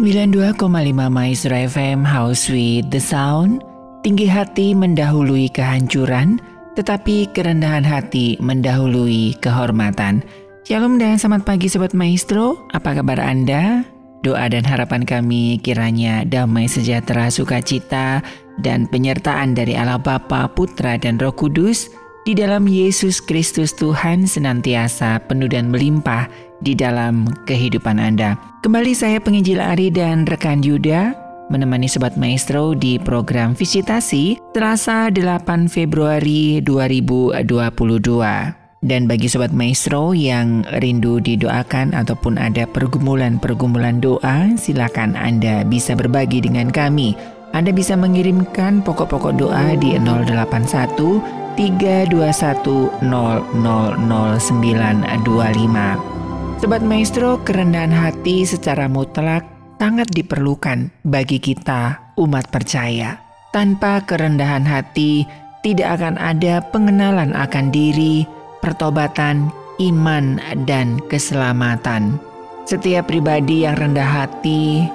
92,5 Maestro FM House with the Sound. Tinggi hati mendahului kehancuran Tetapi kerendahan hati mendahului kehormatan. Shalom dan selamat pagi Sobat Maestro. Apa kabar Anda? Doa dan harapan kami kiranya damai sejahtera sukacita dan penyertaan dari Allah Bapa, Putra dan Roh Kudus di dalam Yesus Kristus Tuhan senantiasa penuh dan melimpah di dalam kehidupan Anda. Kembali saya penginjil Ari dan rekan Yuda menemani Sobat Maestro di program Visitasi Selasa 8 Februari 2022. Dan bagi Sobat Maestro yang rindu didoakan ataupun ada pergumulan-pergumulan doa, silakan Anda bisa berbagi dengan kami. Anda bisa mengirimkan pokok-pokok doa di 081 321 000925. Sobat Maestro, kerendahan hati secara mutlak sangat diperlukan bagi kita umat percaya. Tanpa kerendahan hati, tidak akan ada pengenalan akan diri, pertobatan, iman, dan keselamatan. Setiap pribadi yang rendah hati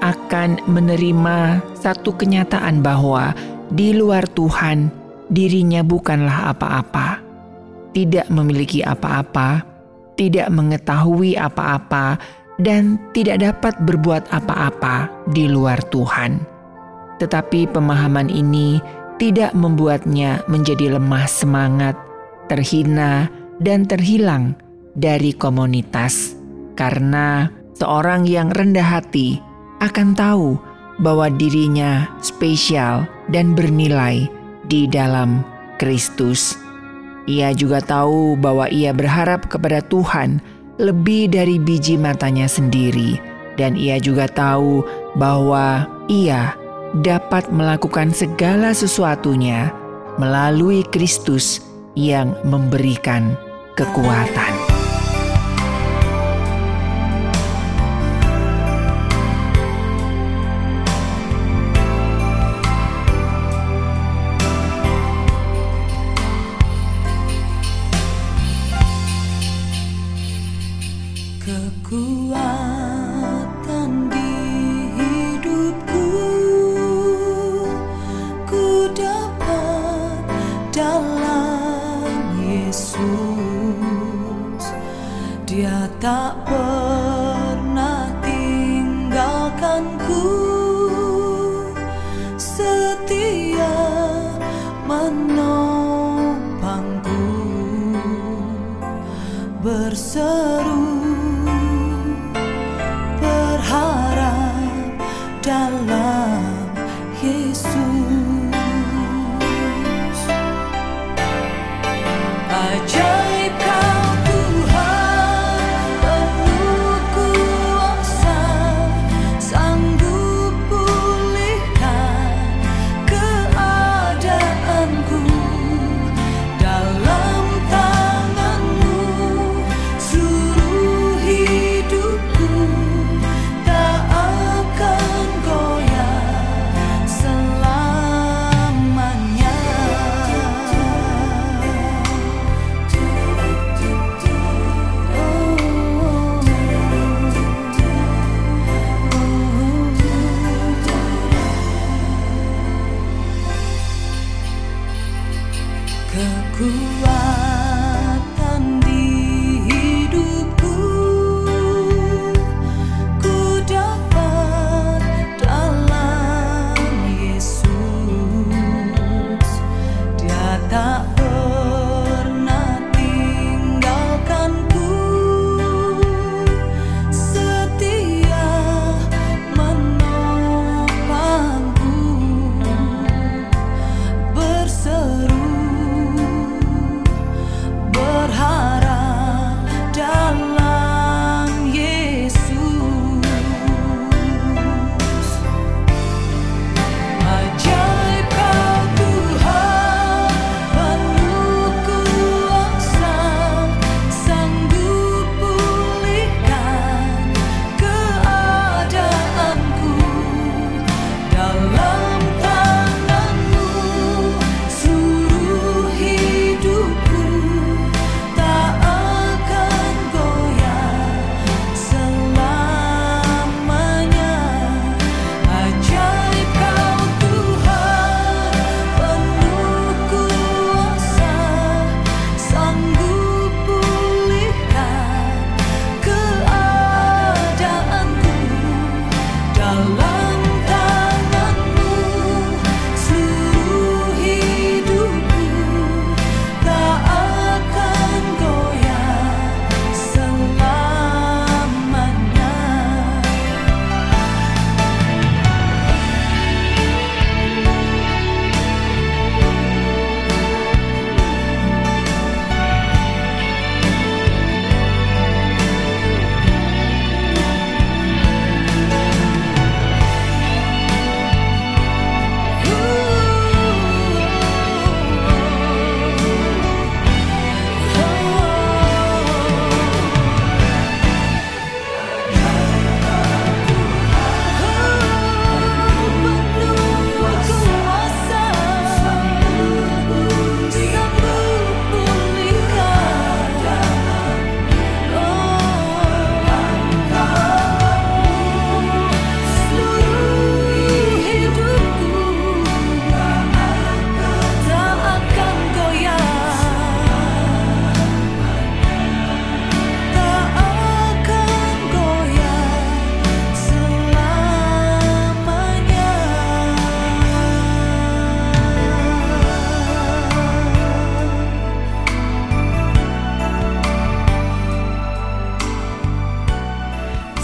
akan menerima satu kenyataan bahwa di luar Tuhan dirinya bukanlah apa-apa, tidak memiliki apa-apa, tidak mengetahui apa-apa, dan tidak dapat berbuat apa-apa di luar Tuhan. Tetapi pemahaman ini tidak membuatnya menjadi lemah semangat, terhina, dan terhilang dari komunitas, karena seorang yang rendah hati akan tahu bahwa dirinya spesial dan bernilai di dalam Kristus. Ia juga tahu bahwa ia berharap kepada Tuhan lebih dari biji matanya sendiri, dan ia juga tahu bahwa ia dapat melakukan segala sesuatunya melalui Kristus yang memberikan kekuatan.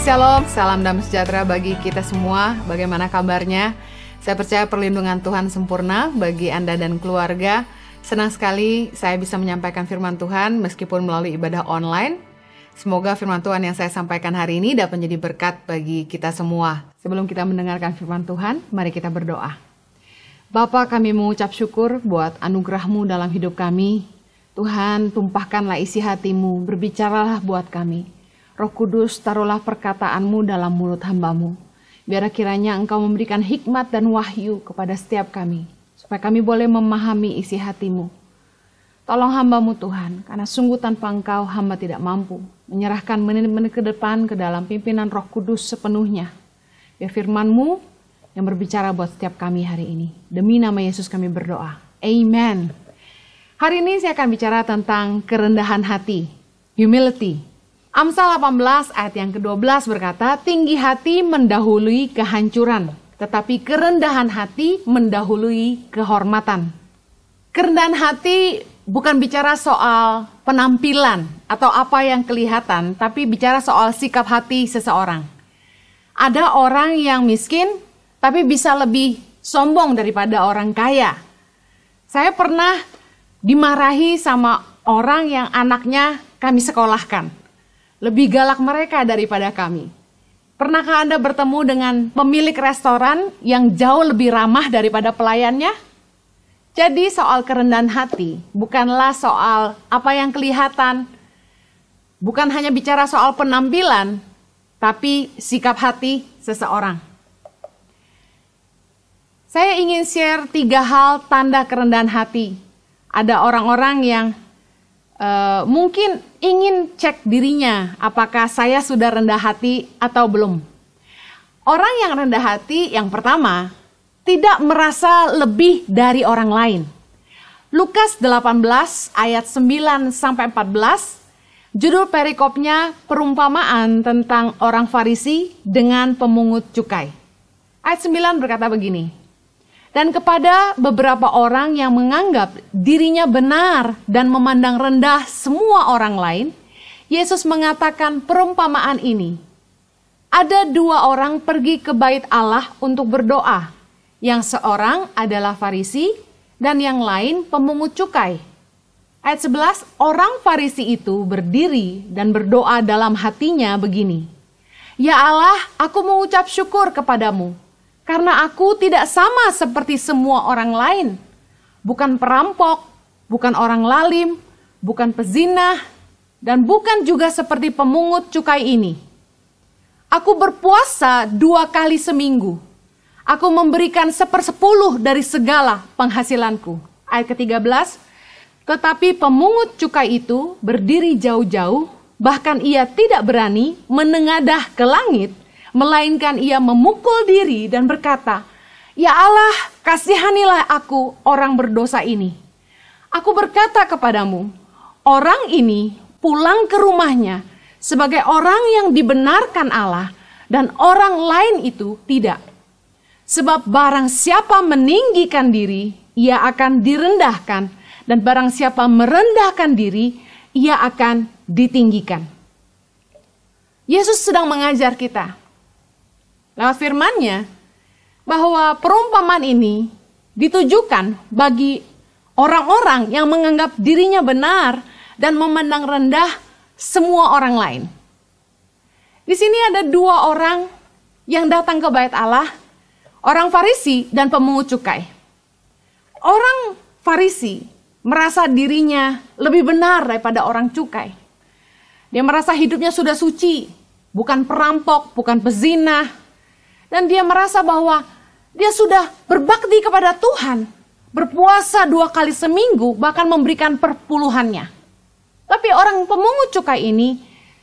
Shalom, salam damai sejahtera bagi kita semua. Bagaimana kabarnya? Saya percaya perlindungan Tuhan sempurna bagi Anda dan keluarga. Senang sekali saya bisa menyampaikan firman Tuhan meskipun melalui ibadah online. Semoga firman Tuhan yang saya sampaikan hari ini dapat menjadi berkat bagi kita semua. Sebelum kita mendengarkan firman Tuhan, mari kita berdoa. Bapa kami mengucap syukur buat anugerahmu dalam hidup kami. Tuhan, tumpahkanlah isi hatimu, berbicaralah buat kami. Roh Kudus, taruhlah perkataanmu dalam mulut hambamu. Biar kiranya engkau memberikan hikmat dan wahyu kepada setiap kami. Supaya kami boleh memahami isi hatimu. Tolong hambamu Tuhan, karena sungguh tanpa engkau hamba tidak mampu. Menyerahkan menit-menit ke depan ke dalam pimpinan roh kudus sepenuhnya. Biar firmanmu yang berbicara buat setiap kami hari ini. Demi nama Yesus kami berdoa. Amen. Hari ini saya akan bicara tentang kerendahan hati. Humility. Amsal 18 ayat yang ke-12 berkata, tinggi hati mendahului kehancuran, tetapi kerendahan hati mendahului kehormatan. Kerendahan hati bukan bicara soal penampilan atau apa yang kelihatan, tapi bicara soal sikap hati seseorang. Ada orang yang miskin, tapi bisa lebih sombong daripada orang kaya. Saya pernah dimarahi sama orang yang anaknya kami sekolahkan lebih galak mereka daripada kami. Pernahkah Anda bertemu dengan pemilik restoran yang jauh lebih ramah daripada pelayannya? Jadi soal kerendahan hati bukanlah soal apa yang kelihatan, bukan hanya bicara soal penampilan, tapi sikap hati seseorang. Saya ingin share tiga hal tanda kerendahan hati. Ada orang-orang yang uh, mungkin ingin cek dirinya apakah saya sudah rendah hati atau belum. Orang yang rendah hati yang pertama tidak merasa lebih dari orang lain. Lukas 18 ayat 9 sampai 14 judul perikopnya perumpamaan tentang orang Farisi dengan pemungut cukai. Ayat 9 berkata begini, dan kepada beberapa orang yang menganggap dirinya benar dan memandang rendah semua orang lain, Yesus mengatakan perumpamaan ini. Ada dua orang pergi ke bait Allah untuk berdoa. Yang seorang adalah Farisi dan yang lain pemungut cukai. Ayat 11, orang Farisi itu berdiri dan berdoa dalam hatinya begini. Ya Allah, aku mengucap syukur kepadamu karena aku tidak sama seperti semua orang lain. Bukan perampok, bukan orang lalim, bukan pezinah, dan bukan juga seperti pemungut cukai ini. Aku berpuasa dua kali seminggu. Aku memberikan sepersepuluh dari segala penghasilanku. Ayat ke-13, tetapi pemungut cukai itu berdiri jauh-jauh, bahkan ia tidak berani menengadah ke langit melainkan ia memukul diri dan berkata, "Ya Allah, kasihanilah aku orang berdosa ini." Aku berkata kepadamu, orang ini pulang ke rumahnya sebagai orang yang dibenarkan Allah dan orang lain itu tidak. Sebab barang siapa meninggikan diri, ia akan direndahkan dan barang siapa merendahkan diri, ia akan ditinggikan. Yesus sedang mengajar kita lewat firmannya bahwa perumpamaan ini ditujukan bagi orang-orang yang menganggap dirinya benar dan memandang rendah semua orang lain. Di sini ada dua orang yang datang ke bait Allah, orang Farisi dan pemungut cukai. Orang Farisi merasa dirinya lebih benar daripada orang cukai. Dia merasa hidupnya sudah suci, bukan perampok, bukan pezinah, dan dia merasa bahwa dia sudah berbakti kepada Tuhan. Berpuasa dua kali seminggu bahkan memberikan perpuluhannya. Tapi orang pemungut cukai ini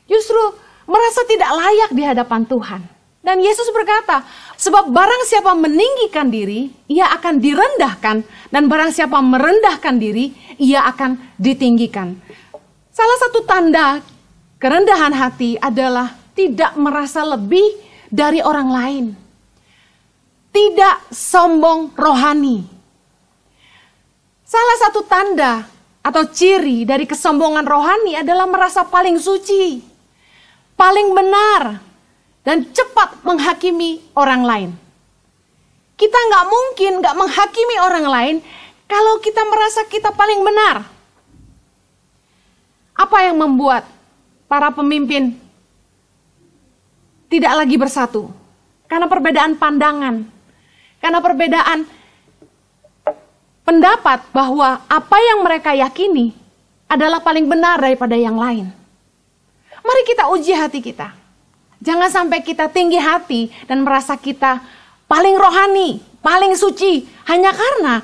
justru merasa tidak layak di hadapan Tuhan. Dan Yesus berkata, sebab barang siapa meninggikan diri, ia akan direndahkan. Dan barang siapa merendahkan diri, ia akan ditinggikan. Salah satu tanda kerendahan hati adalah tidak merasa lebih dari orang lain. Tidak sombong rohani. Salah satu tanda atau ciri dari kesombongan rohani adalah merasa paling suci, paling benar. dan cepat menghakimi orang lain. Kita nggak mungkin nggak menghakimi orang lain kalau kita merasa kita paling benar. Apa yang membuat para pemimpin tidak lagi bersatu? Karena perbedaan pandangan, karena perbedaan pendapat bahwa apa yang mereka yakini adalah paling benar daripada yang lain. Mari kita uji hati kita. Jangan sampai kita tinggi hati dan merasa kita paling rohani, paling suci, hanya karena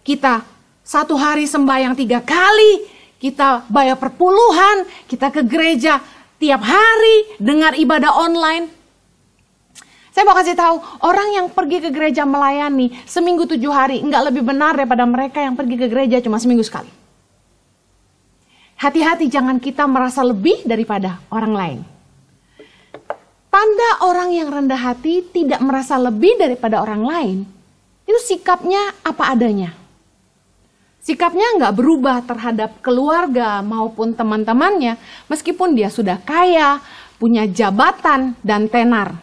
kita satu hari sembahyang tiga kali, kita bayar perpuluhan, kita ke gereja tiap hari, dengar ibadah online. Saya mau kasih tahu, orang yang pergi ke gereja melayani seminggu tujuh hari, nggak lebih benar daripada mereka yang pergi ke gereja cuma seminggu sekali. Hati-hati jangan kita merasa lebih daripada orang lain. Tanda orang yang rendah hati tidak merasa lebih daripada orang lain, itu sikapnya apa adanya. Sikapnya nggak berubah terhadap keluarga maupun teman-temannya, meskipun dia sudah kaya, punya jabatan dan tenar.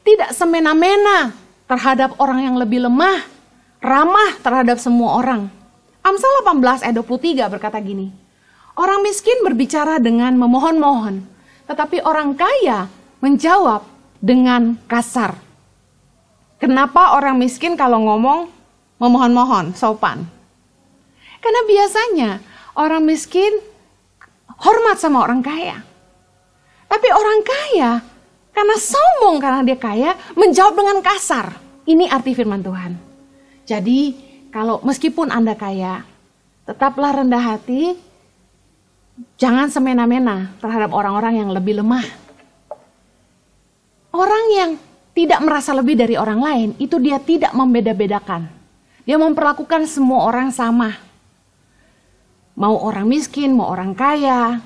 Tidak semena-mena terhadap orang yang lebih lemah, ramah terhadap semua orang. Amsal 18 ayat 23 berkata gini, Orang miskin berbicara dengan memohon-mohon, tetapi orang kaya menjawab dengan kasar. Kenapa orang miskin kalau ngomong memohon-mohon, sopan? Karena biasanya orang miskin hormat sama orang kaya. Tapi orang kaya karena sombong karena dia kaya menjawab dengan kasar. Ini arti firman Tuhan. Jadi kalau meskipun Anda kaya, tetaplah rendah hati, Jangan semena-mena terhadap orang-orang yang lebih lemah. Orang yang tidak merasa lebih dari orang lain, itu dia tidak membeda-bedakan. Dia memperlakukan semua orang sama. Mau orang miskin, mau orang kaya,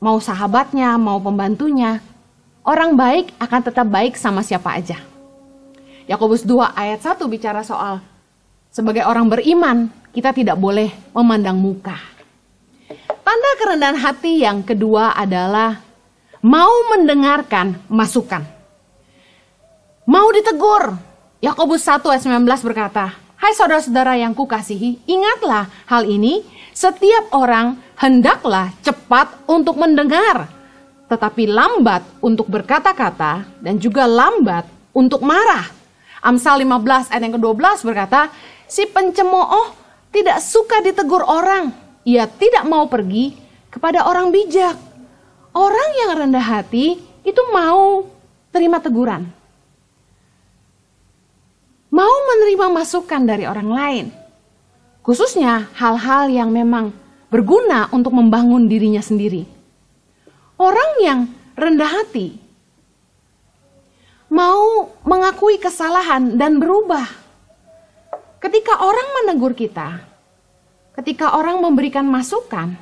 mau sahabatnya, mau pembantunya. Orang baik akan tetap baik sama siapa aja. Yakobus 2 ayat 1 bicara soal sebagai orang beriman, kita tidak boleh memandang muka. Tanda kerendahan hati yang kedua adalah mau mendengarkan masukan. Mau ditegur. Yakobus 1 ayat 19 berkata, Hai saudara-saudara yang kukasihi, ingatlah hal ini, setiap orang hendaklah cepat untuk mendengar, tetapi lambat untuk berkata-kata dan juga lambat untuk marah. Amsal 15 ayat yang ke-12 berkata, si pencemooh tidak suka ditegur orang, ia tidak mau pergi kepada orang bijak. Orang yang rendah hati itu mau terima teguran. Mau menerima masukan dari orang lain. Khususnya hal-hal yang memang berguna untuk membangun dirinya sendiri. Orang yang rendah hati mau mengakui kesalahan dan berubah. Ketika orang menegur kita, ketika orang memberikan masukan,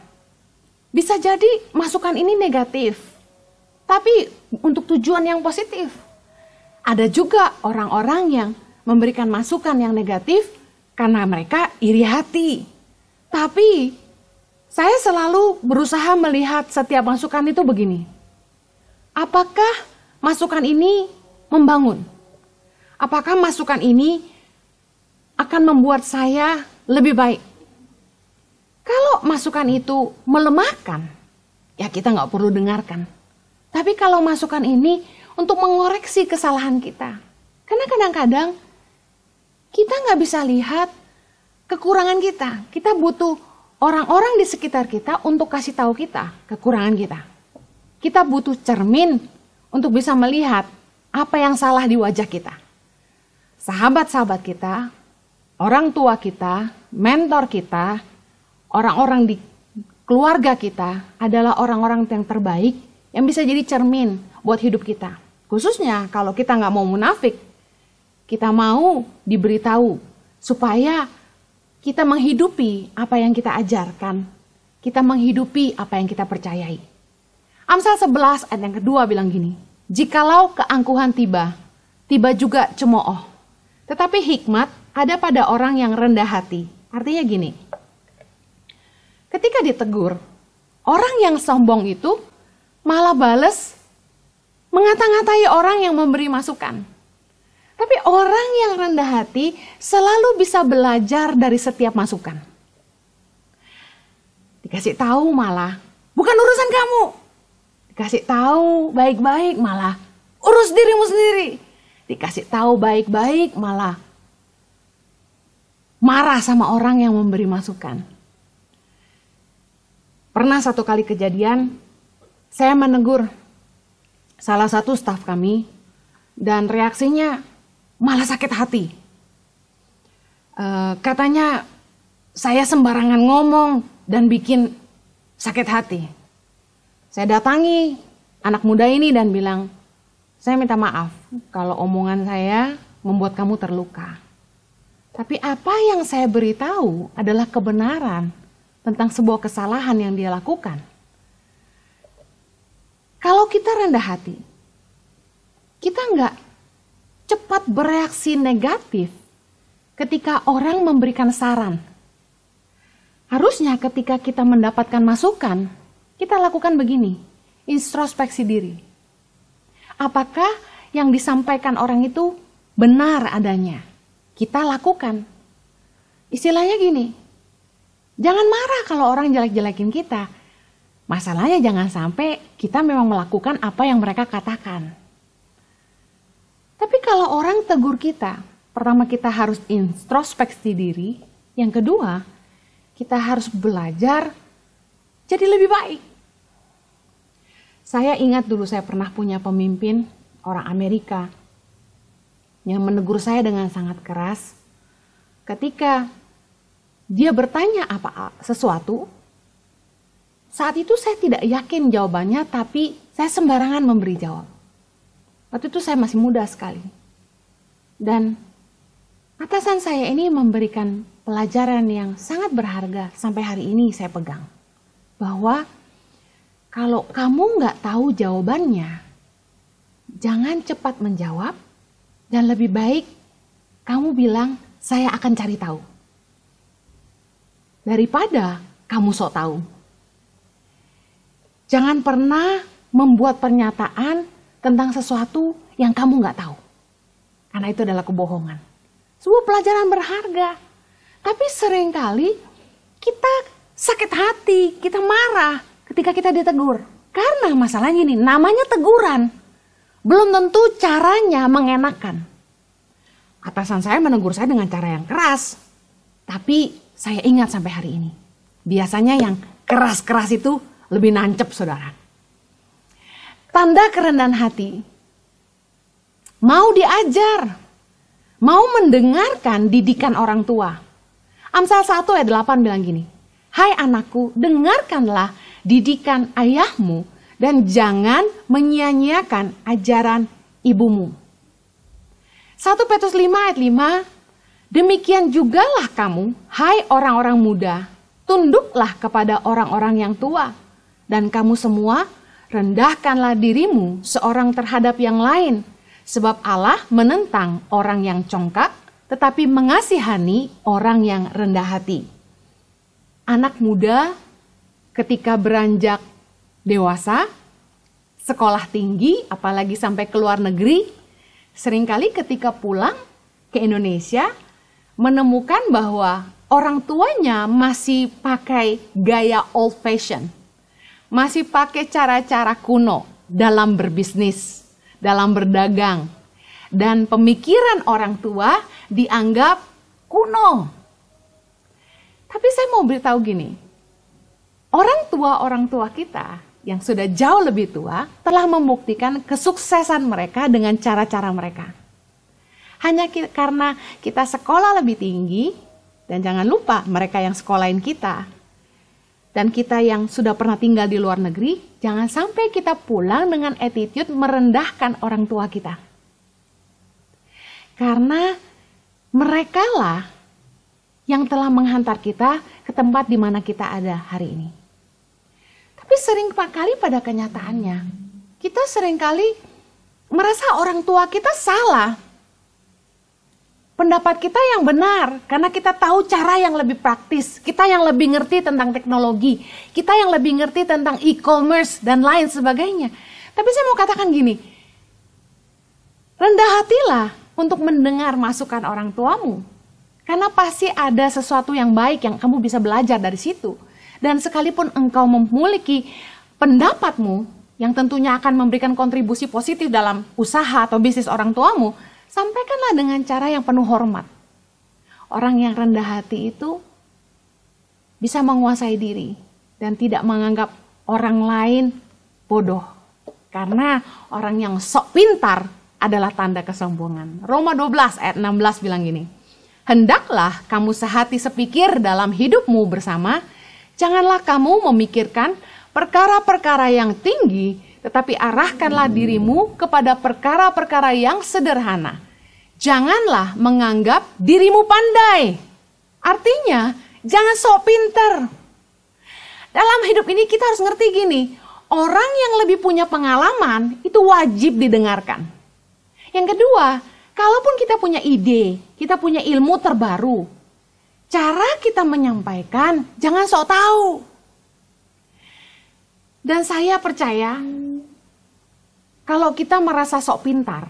bisa jadi masukan ini negatif, tapi untuk tujuan yang positif. Ada juga orang-orang yang memberikan masukan yang negatif karena mereka iri hati. Tapi saya selalu berusaha melihat setiap masukan itu begini. Apakah masukan ini membangun? Apakah masukan ini akan membuat saya lebih baik? Kalau masukan itu melemahkan, ya kita nggak perlu dengarkan. Tapi kalau masukan ini untuk mengoreksi kesalahan kita, karena kadang-kadang kita nggak bisa lihat kekurangan kita. Kita butuh orang-orang di sekitar kita untuk kasih tahu kita kekurangan kita. Kita butuh cermin untuk bisa melihat apa yang salah di wajah kita. Sahabat-sahabat kita, orang tua kita, mentor kita, orang-orang di keluarga kita adalah orang-orang yang terbaik yang bisa jadi cermin buat hidup kita. Khususnya kalau kita nggak mau munafik, kita mau diberitahu supaya kita menghidupi apa yang kita ajarkan, kita menghidupi apa yang kita percayai. Amsal 11 ayat yang kedua bilang gini, Jikalau keangkuhan tiba, tiba juga cemooh. Tetapi hikmat ada pada orang yang rendah hati. Artinya gini, Ketika ditegur, orang yang sombong itu malah bales mengata-ngatai orang yang memberi masukan. Tapi orang yang rendah hati selalu bisa belajar dari setiap masukan. Dikasih tahu malah, bukan urusan kamu. Dikasih tahu baik-baik malah, urus dirimu sendiri. Dikasih tahu baik-baik malah, marah sama orang yang memberi masukan. Pernah satu kali kejadian, saya menegur salah satu staf kami dan reaksinya malah sakit hati. E, katanya saya sembarangan ngomong dan bikin sakit hati. Saya datangi anak muda ini dan bilang, saya minta maaf kalau omongan saya membuat kamu terluka. Tapi apa yang saya beritahu adalah kebenaran tentang sebuah kesalahan yang dia lakukan. Kalau kita rendah hati, kita nggak cepat bereaksi negatif ketika orang memberikan saran. Harusnya ketika kita mendapatkan masukan, kita lakukan begini, introspeksi diri. Apakah yang disampaikan orang itu benar adanya? kita lakukan. Istilahnya gini, jangan marah kalau orang jelek-jelekin kita. Masalahnya jangan sampai kita memang melakukan apa yang mereka katakan. Tapi kalau orang tegur kita, pertama kita harus introspeksi diri, yang kedua kita harus belajar jadi lebih baik. Saya ingat dulu saya pernah punya pemimpin orang Amerika yang menegur saya dengan sangat keras. Ketika dia bertanya apa sesuatu saat itu saya tidak yakin jawabannya tapi saya sembarangan memberi jawab waktu itu saya masih muda sekali dan atasan saya ini memberikan pelajaran yang sangat berharga sampai hari ini saya pegang bahwa kalau kamu nggak tahu jawabannya jangan cepat menjawab dan lebih baik kamu bilang, saya akan cari tahu. Daripada kamu sok tahu. Jangan pernah membuat pernyataan tentang sesuatu yang kamu nggak tahu. Karena itu adalah kebohongan. Sebuah pelajaran berharga. Tapi sering kali kita sakit hati, kita marah ketika kita ditegur. Karena masalahnya ini namanya teguran belum tentu caranya mengenakan. Atasan saya menegur saya dengan cara yang keras, tapi saya ingat sampai hari ini. Biasanya yang keras-keras itu lebih nancep saudara. Tanda kerendahan hati. Mau diajar, mau mendengarkan didikan orang tua. Amsal 1 ayat 8 bilang gini, Hai anakku, dengarkanlah didikan ayahmu dan jangan menyia-nyiakan ajaran ibumu. 1 Petrus 5 ayat 5, demikian jugalah kamu, hai orang-orang muda, tunduklah kepada orang-orang yang tua, dan kamu semua rendahkanlah dirimu seorang terhadap yang lain, sebab Allah menentang orang yang congkak, tetapi mengasihani orang yang rendah hati. Anak muda ketika beranjak dewasa, sekolah tinggi, apalagi sampai ke luar negeri, sering kali ketika pulang ke Indonesia menemukan bahwa orang tuanya masih pakai gaya old fashion. Masih pakai cara-cara kuno dalam berbisnis, dalam berdagang. Dan pemikiran orang tua dianggap kuno. Tapi saya mau beritahu gini, orang tua-orang tua kita yang sudah jauh lebih tua telah membuktikan kesuksesan mereka dengan cara-cara mereka. Hanya ki karena kita sekolah lebih tinggi, dan jangan lupa mereka yang sekolahin kita, dan kita yang sudah pernah tinggal di luar negeri, jangan sampai kita pulang dengan attitude merendahkan orang tua kita. Karena mereka lah yang telah menghantar kita ke tempat di mana kita ada hari ini. Tapi sering kali pada kenyataannya, kita sering kali merasa orang tua kita salah. Pendapat kita yang benar, karena kita tahu cara yang lebih praktis, kita yang lebih ngerti tentang teknologi, kita yang lebih ngerti tentang e-commerce dan lain sebagainya. Tapi saya mau katakan gini, rendah hatilah untuk mendengar masukan orang tuamu. Karena pasti ada sesuatu yang baik yang kamu bisa belajar dari situ. Dan sekalipun engkau memiliki pendapatmu yang tentunya akan memberikan kontribusi positif dalam usaha atau bisnis orang tuamu, sampaikanlah dengan cara yang penuh hormat. Orang yang rendah hati itu bisa menguasai diri dan tidak menganggap orang lain bodoh. Karena orang yang sok pintar adalah tanda kesombongan. Roma 12 ayat 16 bilang gini, Hendaklah kamu sehati sepikir dalam hidupmu bersama, janganlah kamu memikirkan perkara-perkara yang tinggi, tetapi arahkanlah dirimu kepada perkara-perkara yang sederhana. Janganlah menganggap dirimu pandai. Artinya, jangan sok pinter. Dalam hidup ini kita harus ngerti gini, orang yang lebih punya pengalaman itu wajib didengarkan. Yang kedua, Kalaupun kita punya ide, kita punya ilmu terbaru, cara kita menyampaikan jangan sok tahu. Dan saya percaya kalau kita merasa sok pintar,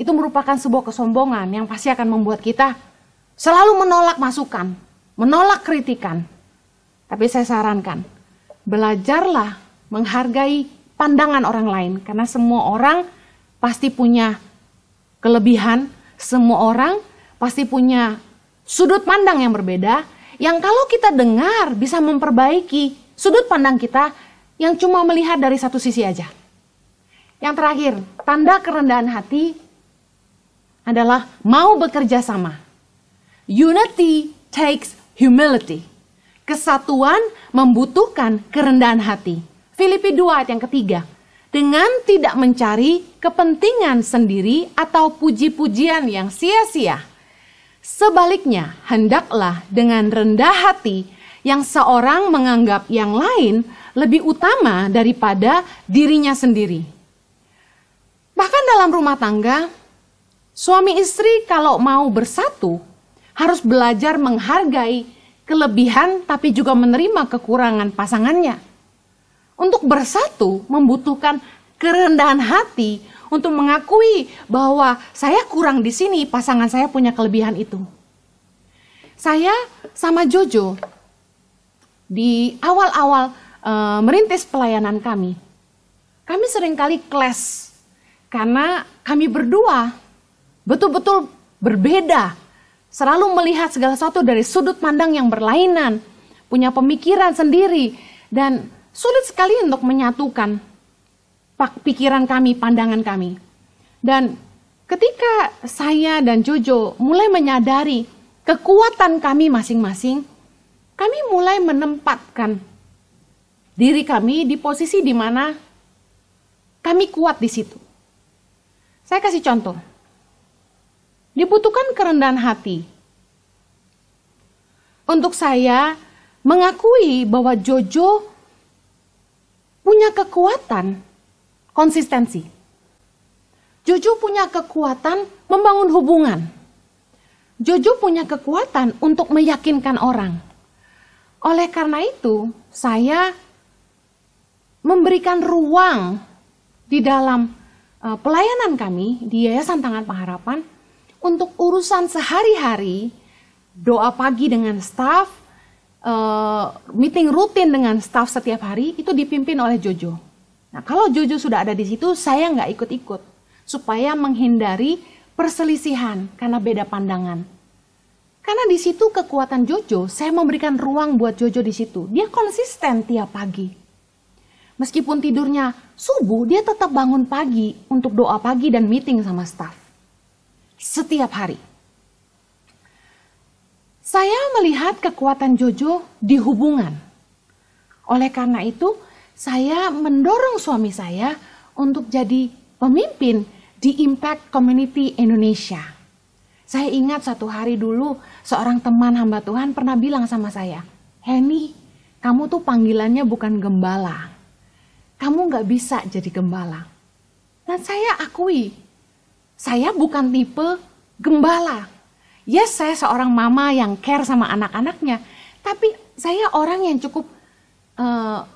itu merupakan sebuah kesombongan yang pasti akan membuat kita selalu menolak masukan, menolak kritikan. Tapi saya sarankan, belajarlah menghargai pandangan orang lain karena semua orang pasti punya kelebihan, semua orang pasti punya sudut pandang yang berbeda, yang kalau kita dengar bisa memperbaiki sudut pandang kita yang cuma melihat dari satu sisi aja. Yang terakhir, tanda kerendahan hati adalah mau bekerja sama. Unity takes humility. Kesatuan membutuhkan kerendahan hati. Filipi 2 ayat yang ketiga dengan tidak mencari kepentingan sendiri atau puji-pujian yang sia-sia. Sebaliknya, hendaklah dengan rendah hati yang seorang menganggap yang lain lebih utama daripada dirinya sendiri. Bahkan dalam rumah tangga, suami istri kalau mau bersatu harus belajar menghargai kelebihan tapi juga menerima kekurangan pasangannya. Untuk bersatu membutuhkan kerendahan hati untuk mengakui bahwa saya kurang di sini, pasangan saya punya kelebihan itu. Saya sama Jojo di awal-awal e, merintis pelayanan kami, kami sering kali clash karena kami berdua betul-betul berbeda, selalu melihat segala sesuatu dari sudut pandang yang berlainan, punya pemikiran sendiri, dan sulit sekali untuk menyatukan pikiran kami, pandangan kami. Dan ketika saya dan Jojo mulai menyadari kekuatan kami masing-masing, kami mulai menempatkan diri kami di posisi di mana kami kuat di situ. Saya kasih contoh. Dibutuhkan kerendahan hati. Untuk saya mengakui bahwa Jojo punya kekuatan konsistensi. Jojo punya kekuatan membangun hubungan. Jojo punya kekuatan untuk meyakinkan orang. Oleh karena itu, saya memberikan ruang di dalam pelayanan kami di Yayasan Tangan Pengharapan untuk urusan sehari-hari, doa pagi dengan staf, uh, meeting rutin dengan staff setiap hari itu dipimpin oleh Jojo. Nah kalau Jojo sudah ada di situ, saya nggak ikut-ikut supaya menghindari perselisihan karena beda pandangan. Karena di situ kekuatan Jojo, saya memberikan ruang buat Jojo di situ. Dia konsisten tiap pagi. Meskipun tidurnya subuh, dia tetap bangun pagi untuk doa pagi dan meeting sama staff. Setiap hari. Saya melihat kekuatan Jojo di hubungan. Oleh karena itu, saya mendorong suami saya untuk jadi pemimpin di Impact Community Indonesia. Saya ingat satu hari dulu seorang teman hamba Tuhan pernah bilang sama saya, Henny, kamu tuh panggilannya bukan gembala. Kamu gak bisa jadi gembala. Dan saya akui, saya bukan tipe gembala. Yes, saya seorang mama yang care sama anak-anaknya, tapi saya orang yang cukup uh,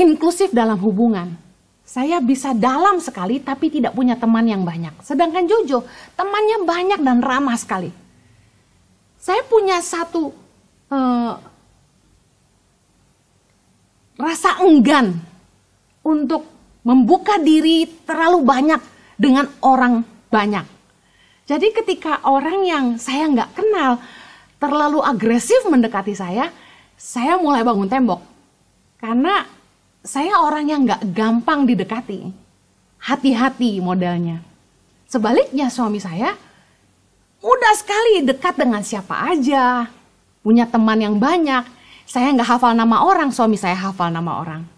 inklusif dalam hubungan. Saya bisa dalam sekali tapi tidak punya teman yang banyak. Sedangkan Jojo temannya banyak dan ramah sekali. Saya punya satu uh, rasa enggan untuk membuka diri terlalu banyak dengan orang banyak. Jadi ketika orang yang saya nggak kenal terlalu agresif mendekati saya, saya mulai bangun tembok. Karena saya orang yang nggak gampang didekati. Hati-hati modelnya. Sebaliknya suami saya mudah sekali dekat dengan siapa aja. Punya teman yang banyak. Saya nggak hafal nama orang, suami saya hafal nama orang.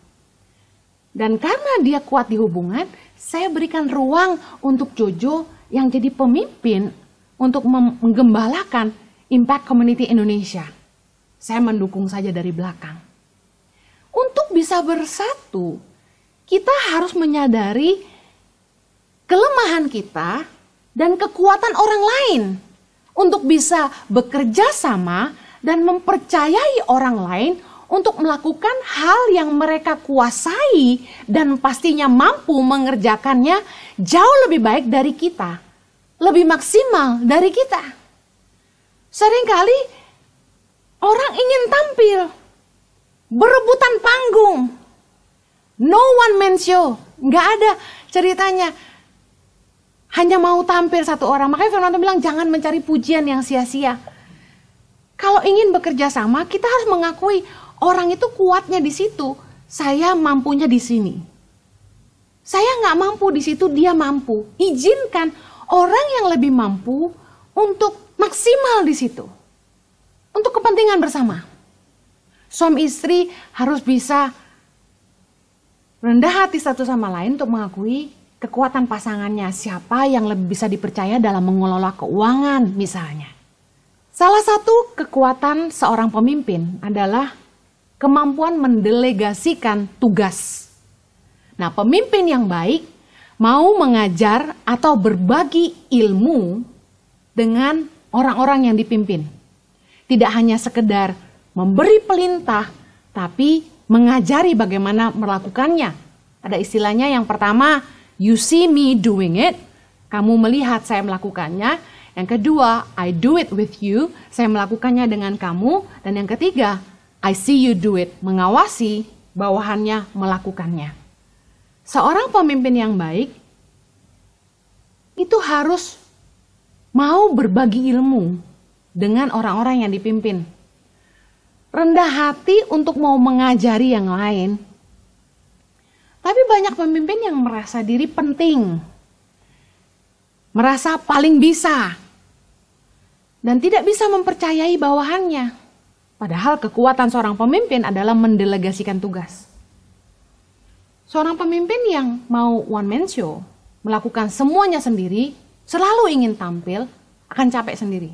Dan karena dia kuat di hubungan, saya berikan ruang untuk Jojo yang jadi pemimpin untuk menggembalakan Impact Community Indonesia. Saya mendukung saja dari belakang. Untuk bisa bersatu, kita harus menyadari kelemahan kita dan kekuatan orang lain untuk bisa bekerja sama dan mempercayai orang lain untuk melakukan hal yang mereka kuasai dan pastinya mampu mengerjakannya jauh lebih baik dari kita, lebih maksimal dari kita. Seringkali orang ingin tampil, berebutan panggung, no one man show, nggak ada ceritanya. Hanya mau tampil satu orang. Makanya Firman Tuhan bilang jangan mencari pujian yang sia-sia. Kalau ingin bekerja sama, kita harus mengakui Orang itu kuatnya di situ, saya mampunya di sini. Saya nggak mampu di situ, dia mampu. Izinkan orang yang lebih mampu untuk maksimal di situ. Untuk kepentingan bersama. Suami istri harus bisa rendah hati satu sama lain untuk mengakui kekuatan pasangannya. Siapa yang lebih bisa dipercaya dalam mengelola keuangan misalnya. Salah satu kekuatan seorang pemimpin adalah kemampuan mendelegasikan tugas. Nah, pemimpin yang baik mau mengajar atau berbagi ilmu dengan orang-orang yang dipimpin. Tidak hanya sekedar memberi perintah, tapi mengajari bagaimana melakukannya. Ada istilahnya yang pertama, you see me doing it, kamu melihat saya melakukannya. Yang kedua, I do it with you, saya melakukannya dengan kamu. Dan yang ketiga, I see you do it, mengawasi bawahannya melakukannya. Seorang pemimpin yang baik itu harus mau berbagi ilmu dengan orang-orang yang dipimpin. Rendah hati untuk mau mengajari yang lain. Tapi banyak pemimpin yang merasa diri penting. Merasa paling bisa. Dan tidak bisa mempercayai bawahannya. Padahal kekuatan seorang pemimpin adalah mendelegasikan tugas. Seorang pemimpin yang mau one man show, melakukan semuanya sendiri, selalu ingin tampil, akan capek sendiri.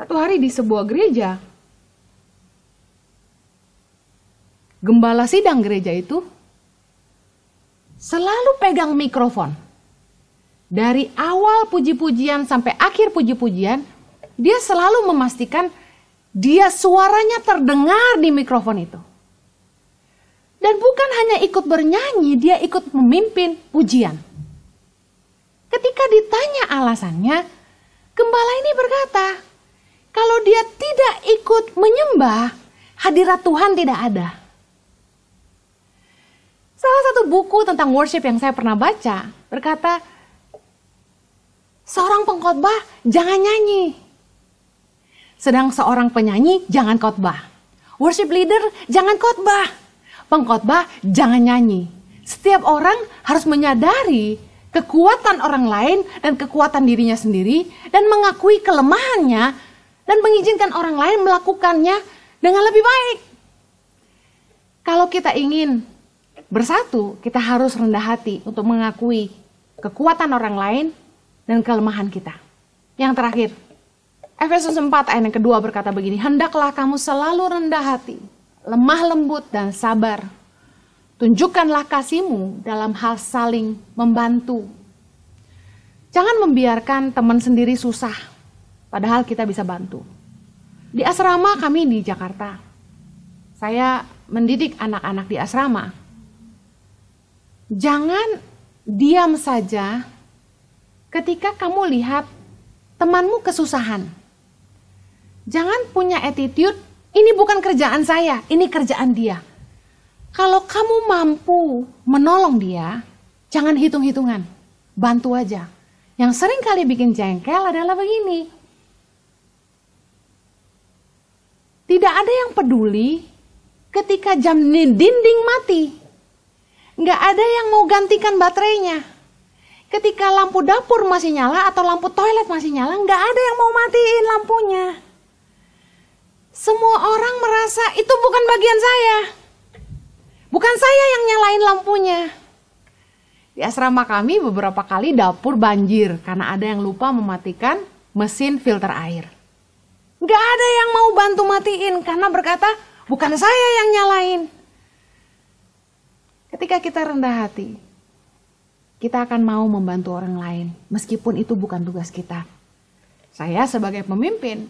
Satu hari di sebuah gereja, gembala sidang gereja itu selalu pegang mikrofon. Dari awal puji-pujian sampai akhir puji-pujian, dia selalu memastikan dia suaranya terdengar di mikrofon itu. Dan bukan hanya ikut bernyanyi, dia ikut memimpin pujian. Ketika ditanya alasannya, gembala ini berkata, kalau dia tidak ikut menyembah, hadirat Tuhan tidak ada. Salah satu buku tentang worship yang saya pernah baca berkata, seorang pengkhotbah jangan nyanyi, sedang seorang penyanyi jangan khotbah. Worship leader jangan khotbah. Pengkhotbah jangan nyanyi. Setiap orang harus menyadari kekuatan orang lain dan kekuatan dirinya sendiri dan mengakui kelemahannya dan mengizinkan orang lain melakukannya dengan lebih baik. Kalau kita ingin bersatu, kita harus rendah hati untuk mengakui kekuatan orang lain dan kelemahan kita. Yang terakhir, Efesus 4 ayat yang kedua berkata begini, Hendaklah kamu selalu rendah hati, lemah lembut dan sabar. Tunjukkanlah kasihmu dalam hal saling membantu. Jangan membiarkan teman sendiri susah, padahal kita bisa bantu. Di asrama kami di Jakarta, saya mendidik anak-anak di asrama. Jangan diam saja ketika kamu lihat temanmu kesusahan. Jangan punya attitude, ini bukan kerjaan saya, ini kerjaan dia. Kalau kamu mampu menolong dia, jangan hitung-hitungan, bantu aja. Yang sering kali bikin jengkel adalah begini. Tidak ada yang peduli ketika jam dinding mati. Nggak ada yang mau gantikan baterainya. Ketika lampu dapur masih nyala atau lampu toilet masih nyala, nggak ada yang mau matiin lampunya. Semua orang merasa itu bukan bagian saya. Bukan saya yang nyalain lampunya. Di asrama kami beberapa kali dapur banjir karena ada yang lupa mematikan mesin filter air. Nggak ada yang mau bantu matiin karena berkata, bukan saya yang nyalain. Ketika kita rendah hati, kita akan mau membantu orang lain, meskipun itu bukan tugas kita. Saya sebagai pemimpin,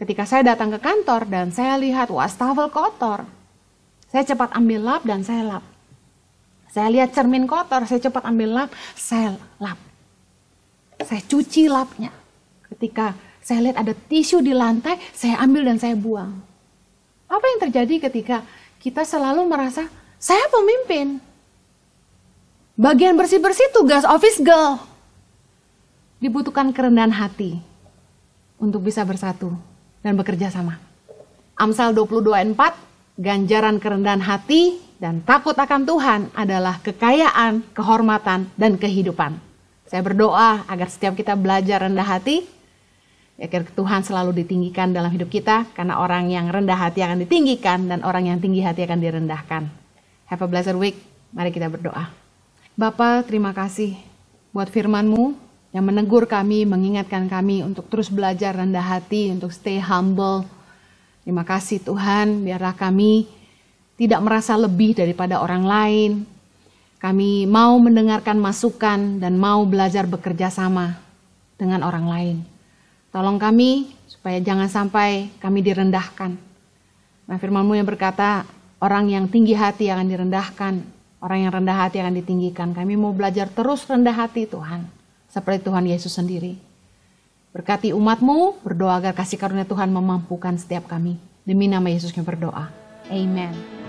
ketika saya datang ke kantor dan saya lihat wastafel kotor, saya cepat ambil lap dan saya lap. Saya lihat cermin kotor, saya cepat ambil lap, saya lap. Saya cuci lapnya. Ketika saya lihat ada tisu di lantai, saya ambil dan saya buang. Apa yang terjadi ketika kita selalu merasa, saya pemimpin, Bagian bersih-bersih tugas office girl. Dibutuhkan kerendahan hati untuk bisa bersatu dan bekerja sama. Amsal 22:4, ganjaran kerendahan hati dan takut akan Tuhan adalah kekayaan, kehormatan, dan kehidupan. Saya berdoa agar setiap kita belajar rendah hati, agar Tuhan selalu ditinggikan dalam hidup kita, karena orang yang rendah hati akan ditinggikan dan orang yang tinggi hati akan direndahkan. Have a blessed week. Mari kita berdoa. Bapak, terima kasih buat firman-Mu yang menegur kami, mengingatkan kami untuk terus belajar rendah hati, untuk stay humble. Terima kasih Tuhan, biarlah kami tidak merasa lebih daripada orang lain. Kami mau mendengarkan masukan dan mau belajar bekerja sama dengan orang lain. Tolong kami supaya jangan sampai kami direndahkan. Nah firmanmu yang berkata, orang yang tinggi hati akan direndahkan, Orang yang rendah hati akan ditinggikan. Kami mau belajar terus rendah hati Tuhan. Seperti Tuhan Yesus sendiri. Berkati umatmu, berdoa agar kasih karunia Tuhan memampukan setiap kami. Demi nama Yesus kami berdoa. Amen.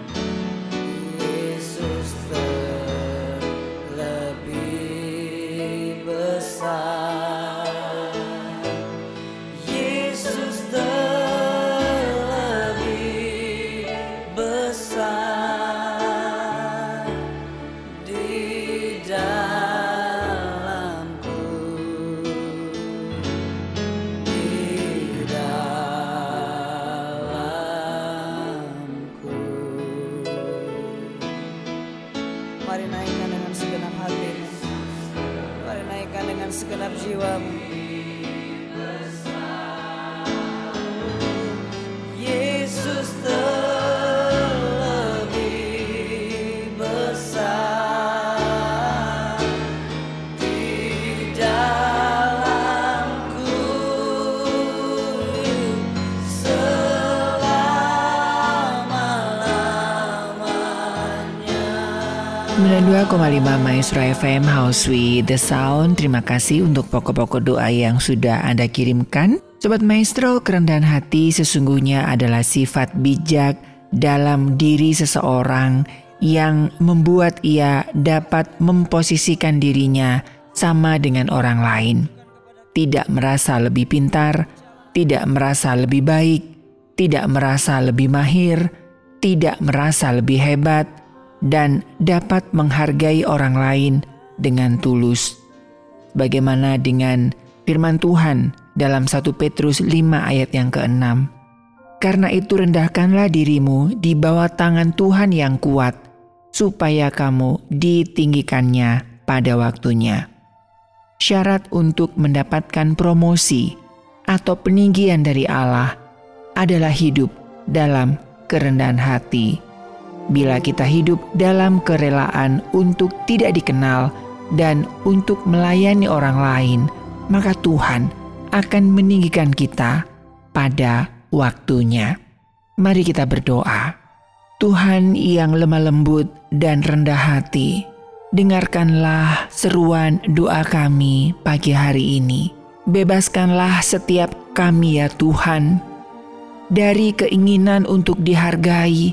Maestro FM House with the Sound Terima kasih untuk pokok-pokok doa yang sudah Anda kirimkan Sobat Maestro, kerendahan hati sesungguhnya adalah sifat bijak dalam diri seseorang yang membuat ia dapat memposisikan dirinya sama dengan orang lain. Tidak merasa lebih pintar, tidak merasa lebih baik, tidak merasa lebih mahir, tidak merasa lebih hebat, dan dapat menghargai orang lain dengan tulus. Bagaimana dengan firman Tuhan dalam 1 Petrus 5 ayat yang ke-6? Karena itu rendahkanlah dirimu di bawah tangan Tuhan yang kuat, supaya kamu ditinggikannya pada waktunya. Syarat untuk mendapatkan promosi atau peninggian dari Allah adalah hidup dalam kerendahan hati bila kita hidup dalam kerelaan untuk tidak dikenal dan untuk melayani orang lain, maka Tuhan akan meninggikan kita pada waktunya. Mari kita berdoa. Tuhan yang lemah lembut dan rendah hati, dengarkanlah seruan doa kami pagi hari ini. Bebaskanlah setiap kami ya Tuhan dari keinginan untuk dihargai,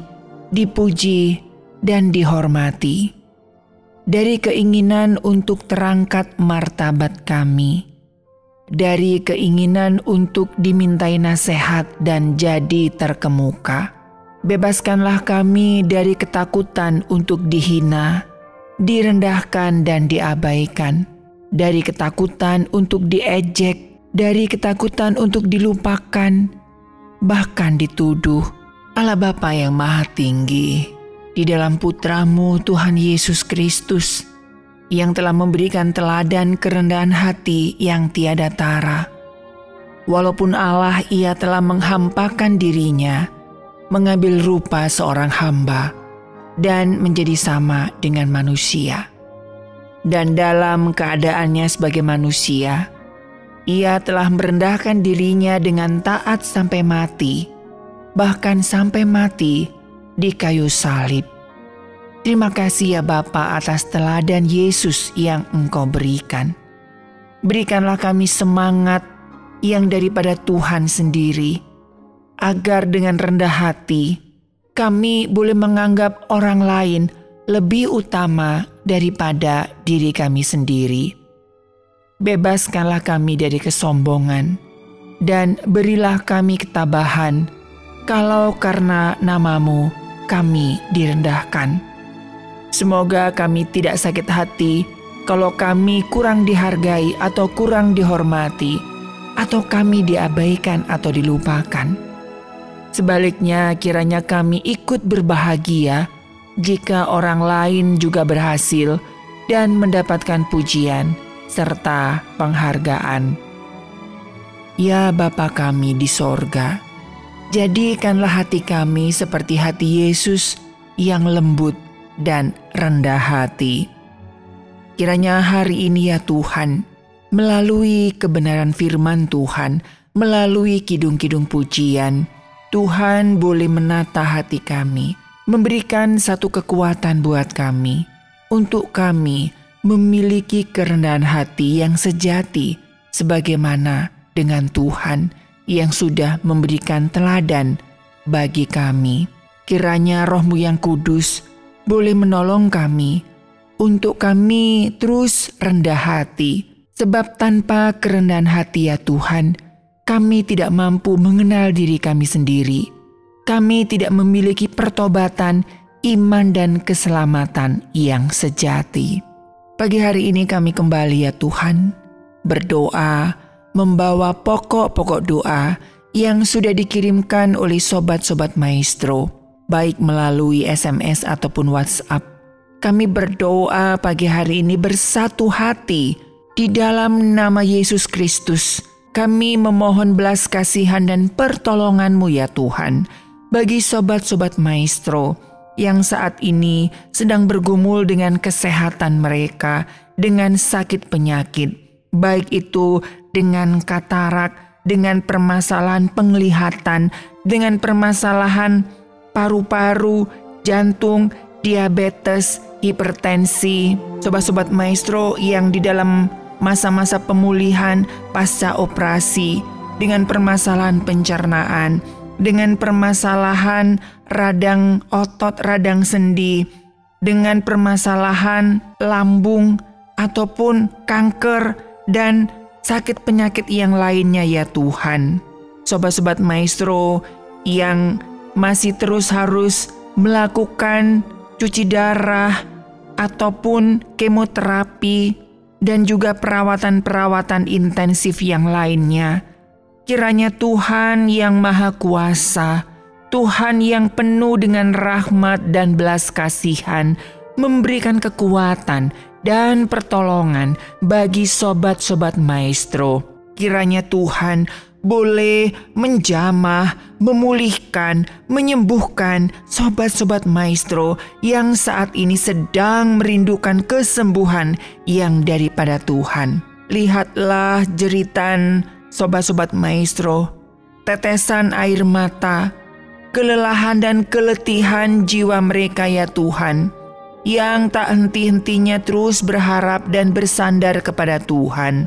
dipuji, dan dihormati. Dari keinginan untuk terangkat martabat kami dari keinginan untuk dimintai nasihat dan jadi terkemuka. Bebaskanlah kami dari ketakutan untuk dihina, direndahkan, dan diabaikan, dari ketakutan untuk diejek, dari ketakutan untuk dilupakan, bahkan dituduh. Allah Bapa yang Maha Tinggi, di dalam putramu Tuhan Yesus Kristus, yang telah memberikan teladan kerendahan hati yang tiada tara. Walaupun Allah ia telah menghampakan dirinya, mengambil rupa seorang hamba, dan menjadi sama dengan manusia. Dan dalam keadaannya sebagai manusia, ia telah merendahkan dirinya dengan taat sampai mati, bahkan sampai mati di kayu salib. Terima kasih ya Bapa atas teladan Yesus yang Engkau berikan. Berikanlah kami semangat yang daripada Tuhan sendiri, agar dengan rendah hati kami boleh menganggap orang lain lebih utama daripada diri kami sendiri. Bebaskanlah kami dari kesombongan, dan berilah kami ketabahan, kalau karena namamu kami direndahkan Semoga kami tidak sakit hati kalau kami kurang dihargai atau kurang dihormati, atau kami diabaikan atau dilupakan. Sebaliknya, kiranya kami ikut berbahagia jika orang lain juga berhasil dan mendapatkan pujian serta penghargaan. Ya Bapa kami di sorga, jadikanlah hati kami seperti hati Yesus yang lembut dan rendah hati. Kiranya hari ini ya Tuhan, melalui kebenaran firman Tuhan, melalui kidung-kidung pujian, Tuhan boleh menata hati kami, memberikan satu kekuatan buat kami, untuk kami memiliki kerendahan hati yang sejati, sebagaimana dengan Tuhan yang sudah memberikan teladan bagi kami. Kiranya rohmu yang kudus boleh menolong kami untuk kami terus rendah hati, sebab tanpa kerendahan hati ya Tuhan, kami tidak mampu mengenal diri kami sendiri. Kami tidak memiliki pertobatan, iman, dan keselamatan yang sejati. Pagi hari ini kami kembali ya Tuhan, berdoa, membawa pokok-pokok doa yang sudah dikirimkan oleh sobat-sobat maestro baik melalui SMS ataupun WhatsApp. Kami berdoa pagi hari ini bersatu hati di dalam nama Yesus Kristus. Kami memohon belas kasihan dan pertolonganmu ya Tuhan bagi sobat-sobat maestro yang saat ini sedang bergumul dengan kesehatan mereka dengan sakit penyakit, baik itu dengan katarak, dengan permasalahan penglihatan, dengan permasalahan paru-paru, jantung, diabetes, hipertensi, sobat-sobat maestro yang di dalam masa-masa pemulihan pasca operasi dengan permasalahan pencernaan, dengan permasalahan radang otot, radang sendi, dengan permasalahan lambung ataupun kanker dan sakit penyakit yang lainnya ya Tuhan. Sobat-sobat maestro yang masih terus harus melakukan cuci darah ataupun kemoterapi dan juga perawatan-perawatan intensif yang lainnya. Kiranya Tuhan yang Maha Kuasa, Tuhan yang penuh dengan rahmat dan belas kasihan, memberikan kekuatan dan pertolongan bagi sobat-sobat maestro. Kiranya Tuhan boleh menjamah, memulihkan, menyembuhkan sobat-sobat maestro yang saat ini sedang merindukan kesembuhan yang daripada Tuhan. Lihatlah jeritan sobat-sobat maestro, tetesan air mata, kelelahan dan keletihan jiwa mereka ya Tuhan, yang tak henti-hentinya terus berharap dan bersandar kepada Tuhan.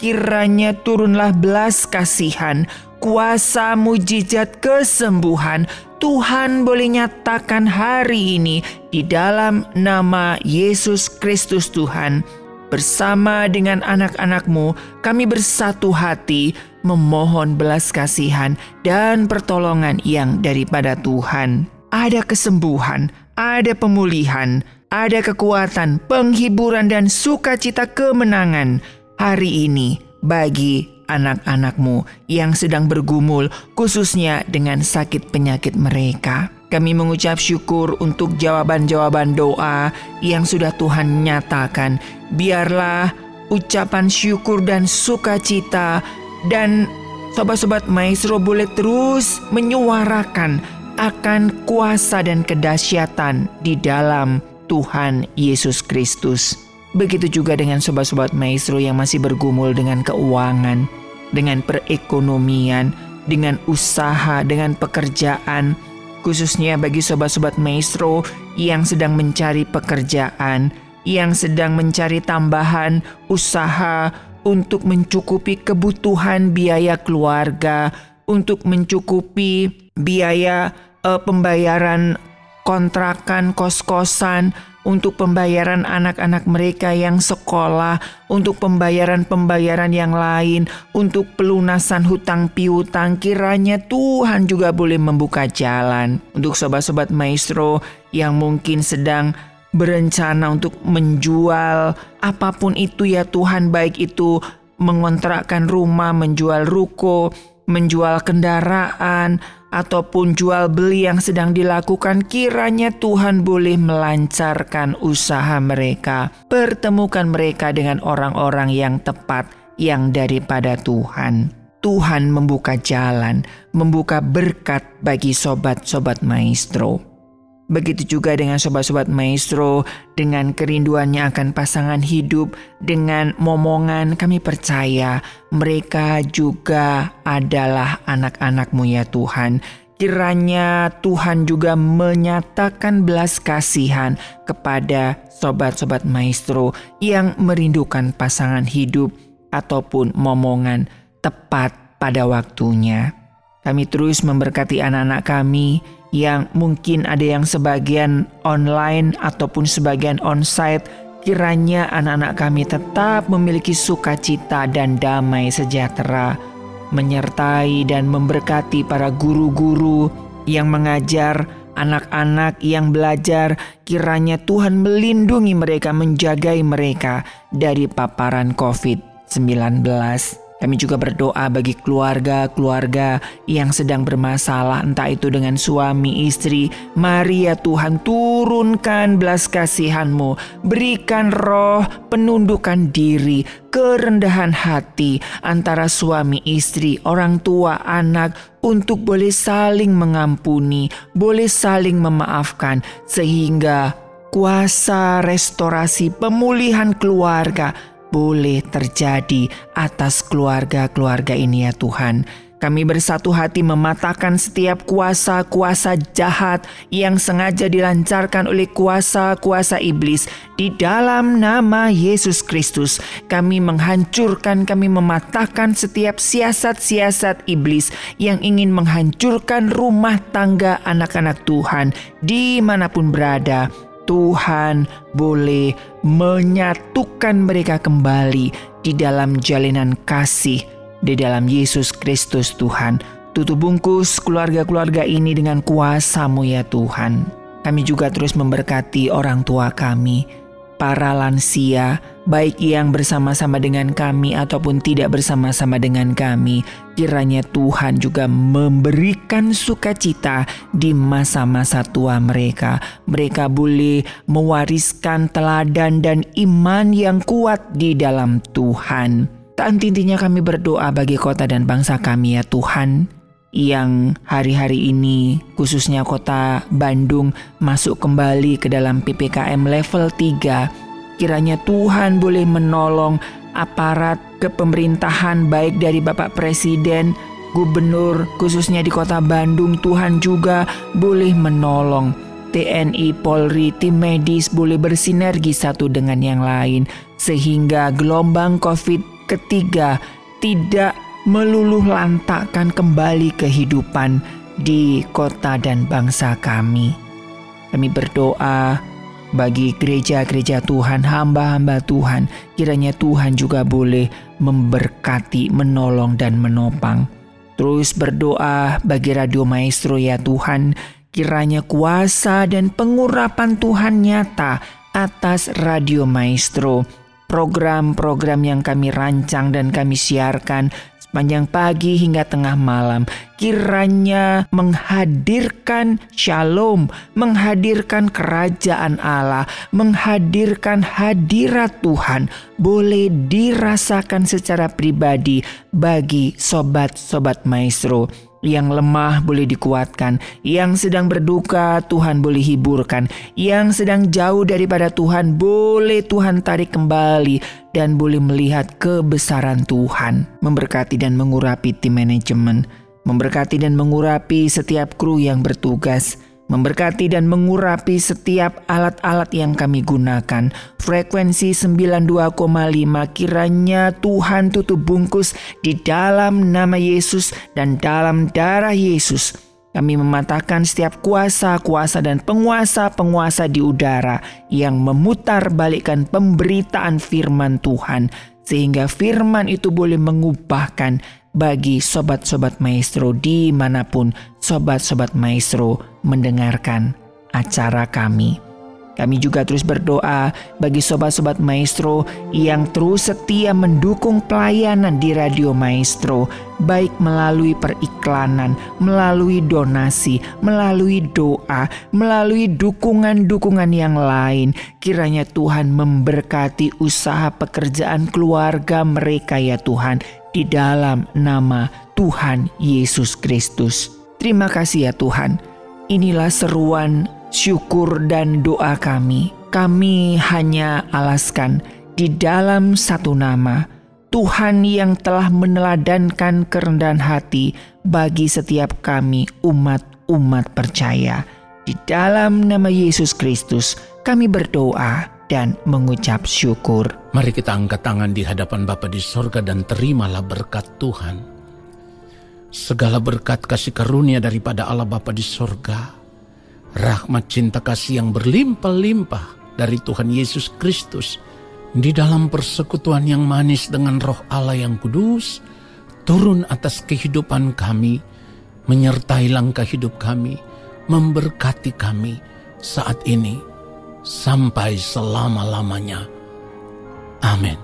Kiranya turunlah belas kasihan, kuasa mujizat kesembuhan Tuhan boleh nyatakan hari ini di dalam nama Yesus Kristus Tuhan. Bersama dengan anak-anakmu, kami bersatu hati memohon belas kasihan dan pertolongan yang daripada Tuhan. Ada kesembuhan, ada pemulihan, ada kekuatan, penghiburan dan sukacita kemenangan hari ini bagi anak-anakmu yang sedang bergumul khususnya dengan sakit penyakit mereka. Kami mengucap syukur untuk jawaban-jawaban doa yang sudah Tuhan nyatakan. Biarlah ucapan syukur dan sukacita dan sobat-sobat maestro boleh terus menyuarakan akan kuasa dan kedahsyatan di dalam Tuhan Yesus Kristus. Begitu juga dengan sobat-sobat maestro yang masih bergumul dengan keuangan, dengan perekonomian, dengan usaha, dengan pekerjaan, khususnya bagi sobat-sobat maestro yang sedang mencari pekerjaan, yang sedang mencari tambahan usaha untuk mencukupi kebutuhan biaya keluarga, untuk mencukupi biaya uh, pembayaran kontrakan kos-kosan, untuk pembayaran anak-anak mereka yang sekolah, untuk pembayaran-pembayaran yang lain, untuk pelunasan hutang piutang. Kiranya Tuhan juga boleh membuka jalan untuk sobat-sobat maestro yang mungkin sedang berencana untuk menjual apa pun itu ya Tuhan, baik itu mengontrakkan rumah, menjual ruko, menjual kendaraan, ataupun jual beli yang sedang dilakukan, kiranya Tuhan boleh melancarkan usaha mereka. Pertemukan mereka dengan orang-orang yang tepat, yang daripada Tuhan. Tuhan membuka jalan, membuka berkat bagi sobat-sobat maestro. Begitu juga dengan sobat-sobat maestro, dengan kerinduannya akan pasangan hidup, dengan momongan kami percaya mereka juga adalah anak-anakmu ya Tuhan. Kiranya Tuhan juga menyatakan belas kasihan kepada sobat-sobat maestro yang merindukan pasangan hidup ataupun momongan tepat pada waktunya. Kami terus memberkati anak-anak kami yang mungkin ada yang sebagian online ataupun sebagian onsite, kiranya anak-anak kami tetap memiliki sukacita dan damai sejahtera, menyertai dan memberkati para guru-guru yang mengajar anak-anak yang belajar, kiranya Tuhan melindungi mereka, menjagai mereka dari paparan COVID-19. Kami juga berdoa bagi keluarga-keluarga yang sedang bermasalah entah itu dengan suami istri. Mari ya Tuhan turunkan belas kasihanmu. Berikan roh penundukan diri, kerendahan hati antara suami istri, orang tua, anak untuk boleh saling mengampuni, boleh saling memaafkan sehingga kuasa restorasi pemulihan keluarga boleh terjadi atas keluarga-keluarga ini ya Tuhan. Kami bersatu hati mematahkan setiap kuasa-kuasa jahat yang sengaja dilancarkan oleh kuasa-kuasa iblis di dalam nama Yesus Kristus. Kami menghancurkan, kami mematahkan setiap siasat-siasat iblis yang ingin menghancurkan rumah tangga anak-anak Tuhan di mana pun berada Tuhan boleh menyatukan mereka kembali di dalam jalinan kasih di dalam Yesus Kristus Tuhan. Tutup bungkus keluarga-keluarga ini dengan kuasamu ya Tuhan. Kami juga terus memberkati orang tua kami, para lansia, baik yang bersama-sama dengan kami ataupun tidak bersama-sama dengan kami. Kiranya Tuhan juga memberikan sukacita di masa-masa tua mereka. Mereka boleh mewariskan teladan dan iman yang kuat di dalam Tuhan. Tak intinya kami berdoa bagi kota dan bangsa kami ya Tuhan yang hari-hari ini khususnya kota Bandung masuk kembali ke dalam PPKM level 3. Kiranya Tuhan boleh menolong aparat kepemerintahan baik dari Bapak Presiden gubernur khususnya di kota Bandung Tuhan juga boleh menolong. TNI, Polri, tim medis boleh bersinergi satu dengan yang lain sehingga gelombang COVID ketiga tidak meluluh lantakkan kembali kehidupan di kota dan bangsa kami. Kami berdoa bagi gereja-gereja Tuhan, hamba-hamba Tuhan, kiranya Tuhan juga boleh memberkati, menolong, dan menopang. Terus berdoa bagi Radio Maestro ya Tuhan, kiranya kuasa dan pengurapan Tuhan nyata atas Radio Maestro. Program-program yang kami rancang dan kami siarkan sepanjang pagi hingga tengah malam, kiranya menghadirkan shalom, menghadirkan kerajaan Allah, menghadirkan hadirat Tuhan, boleh dirasakan secara pribadi bagi sobat-sobat maestro yang lemah boleh dikuatkan, yang sedang berduka Tuhan boleh hiburkan, yang sedang jauh daripada Tuhan boleh Tuhan tarik kembali dan boleh melihat kebesaran Tuhan, memberkati dan mengurapi tim manajemen, memberkati dan mengurapi setiap kru yang bertugas memberkati dan mengurapi setiap alat-alat yang kami gunakan. Frekuensi 92,5 kiranya Tuhan tutup bungkus di dalam nama Yesus dan dalam darah Yesus. Kami mematahkan setiap kuasa-kuasa dan penguasa-penguasa di udara yang memutar balikkan pemberitaan firman Tuhan sehingga firman itu boleh mengubahkan bagi sobat-sobat maestro di mana pun sobat-sobat maestro mendengarkan acara kami. Kami juga terus berdoa bagi sobat-sobat maestro yang terus setia mendukung pelayanan di Radio Maestro, baik melalui periklanan, melalui donasi, melalui doa, melalui dukungan-dukungan yang lain. Kiranya Tuhan memberkati usaha pekerjaan keluarga mereka ya Tuhan di dalam nama Tuhan Yesus Kristus. Terima kasih ya Tuhan. Inilah seruan syukur dan doa kami. Kami hanya alaskan di dalam satu nama Tuhan yang telah meneladankan kerendahan hati bagi setiap kami umat-umat percaya. Di dalam nama Yesus Kristus kami berdoa dan mengucap syukur. Mari kita angkat tangan di hadapan Bapa di sorga dan terimalah berkat Tuhan. Segala berkat kasih karunia daripada Allah Bapa di sorga, rahmat cinta kasih yang berlimpah-limpah dari Tuhan Yesus Kristus, di dalam persekutuan yang manis dengan roh Allah yang kudus, turun atas kehidupan kami, menyertai langkah hidup kami, memberkati kami saat ini sampai selama-lamanya. Amin.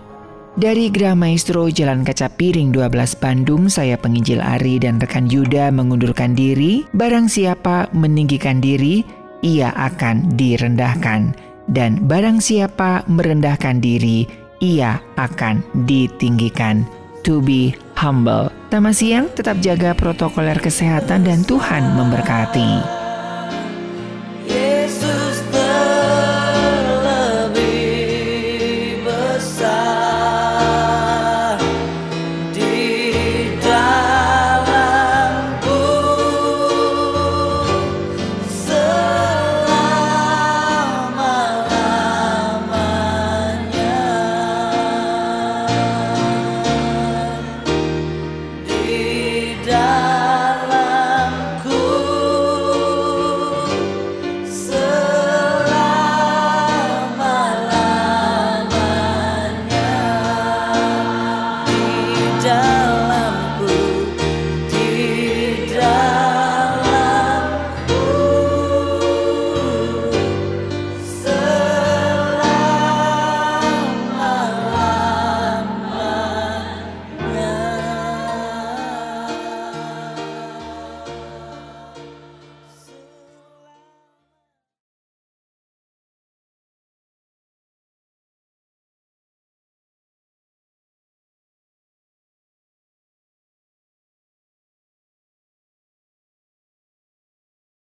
Dari Gerah Maestro Jalan Kaca Piring 12 Bandung, saya penginjil Ari dan rekan Yuda mengundurkan diri. Barang siapa meninggikan diri, ia akan direndahkan. Dan barang siapa merendahkan diri, ia akan ditinggikan. To be humble. Tamat siang, tetap jaga protokoler kesehatan dan Tuhan memberkati.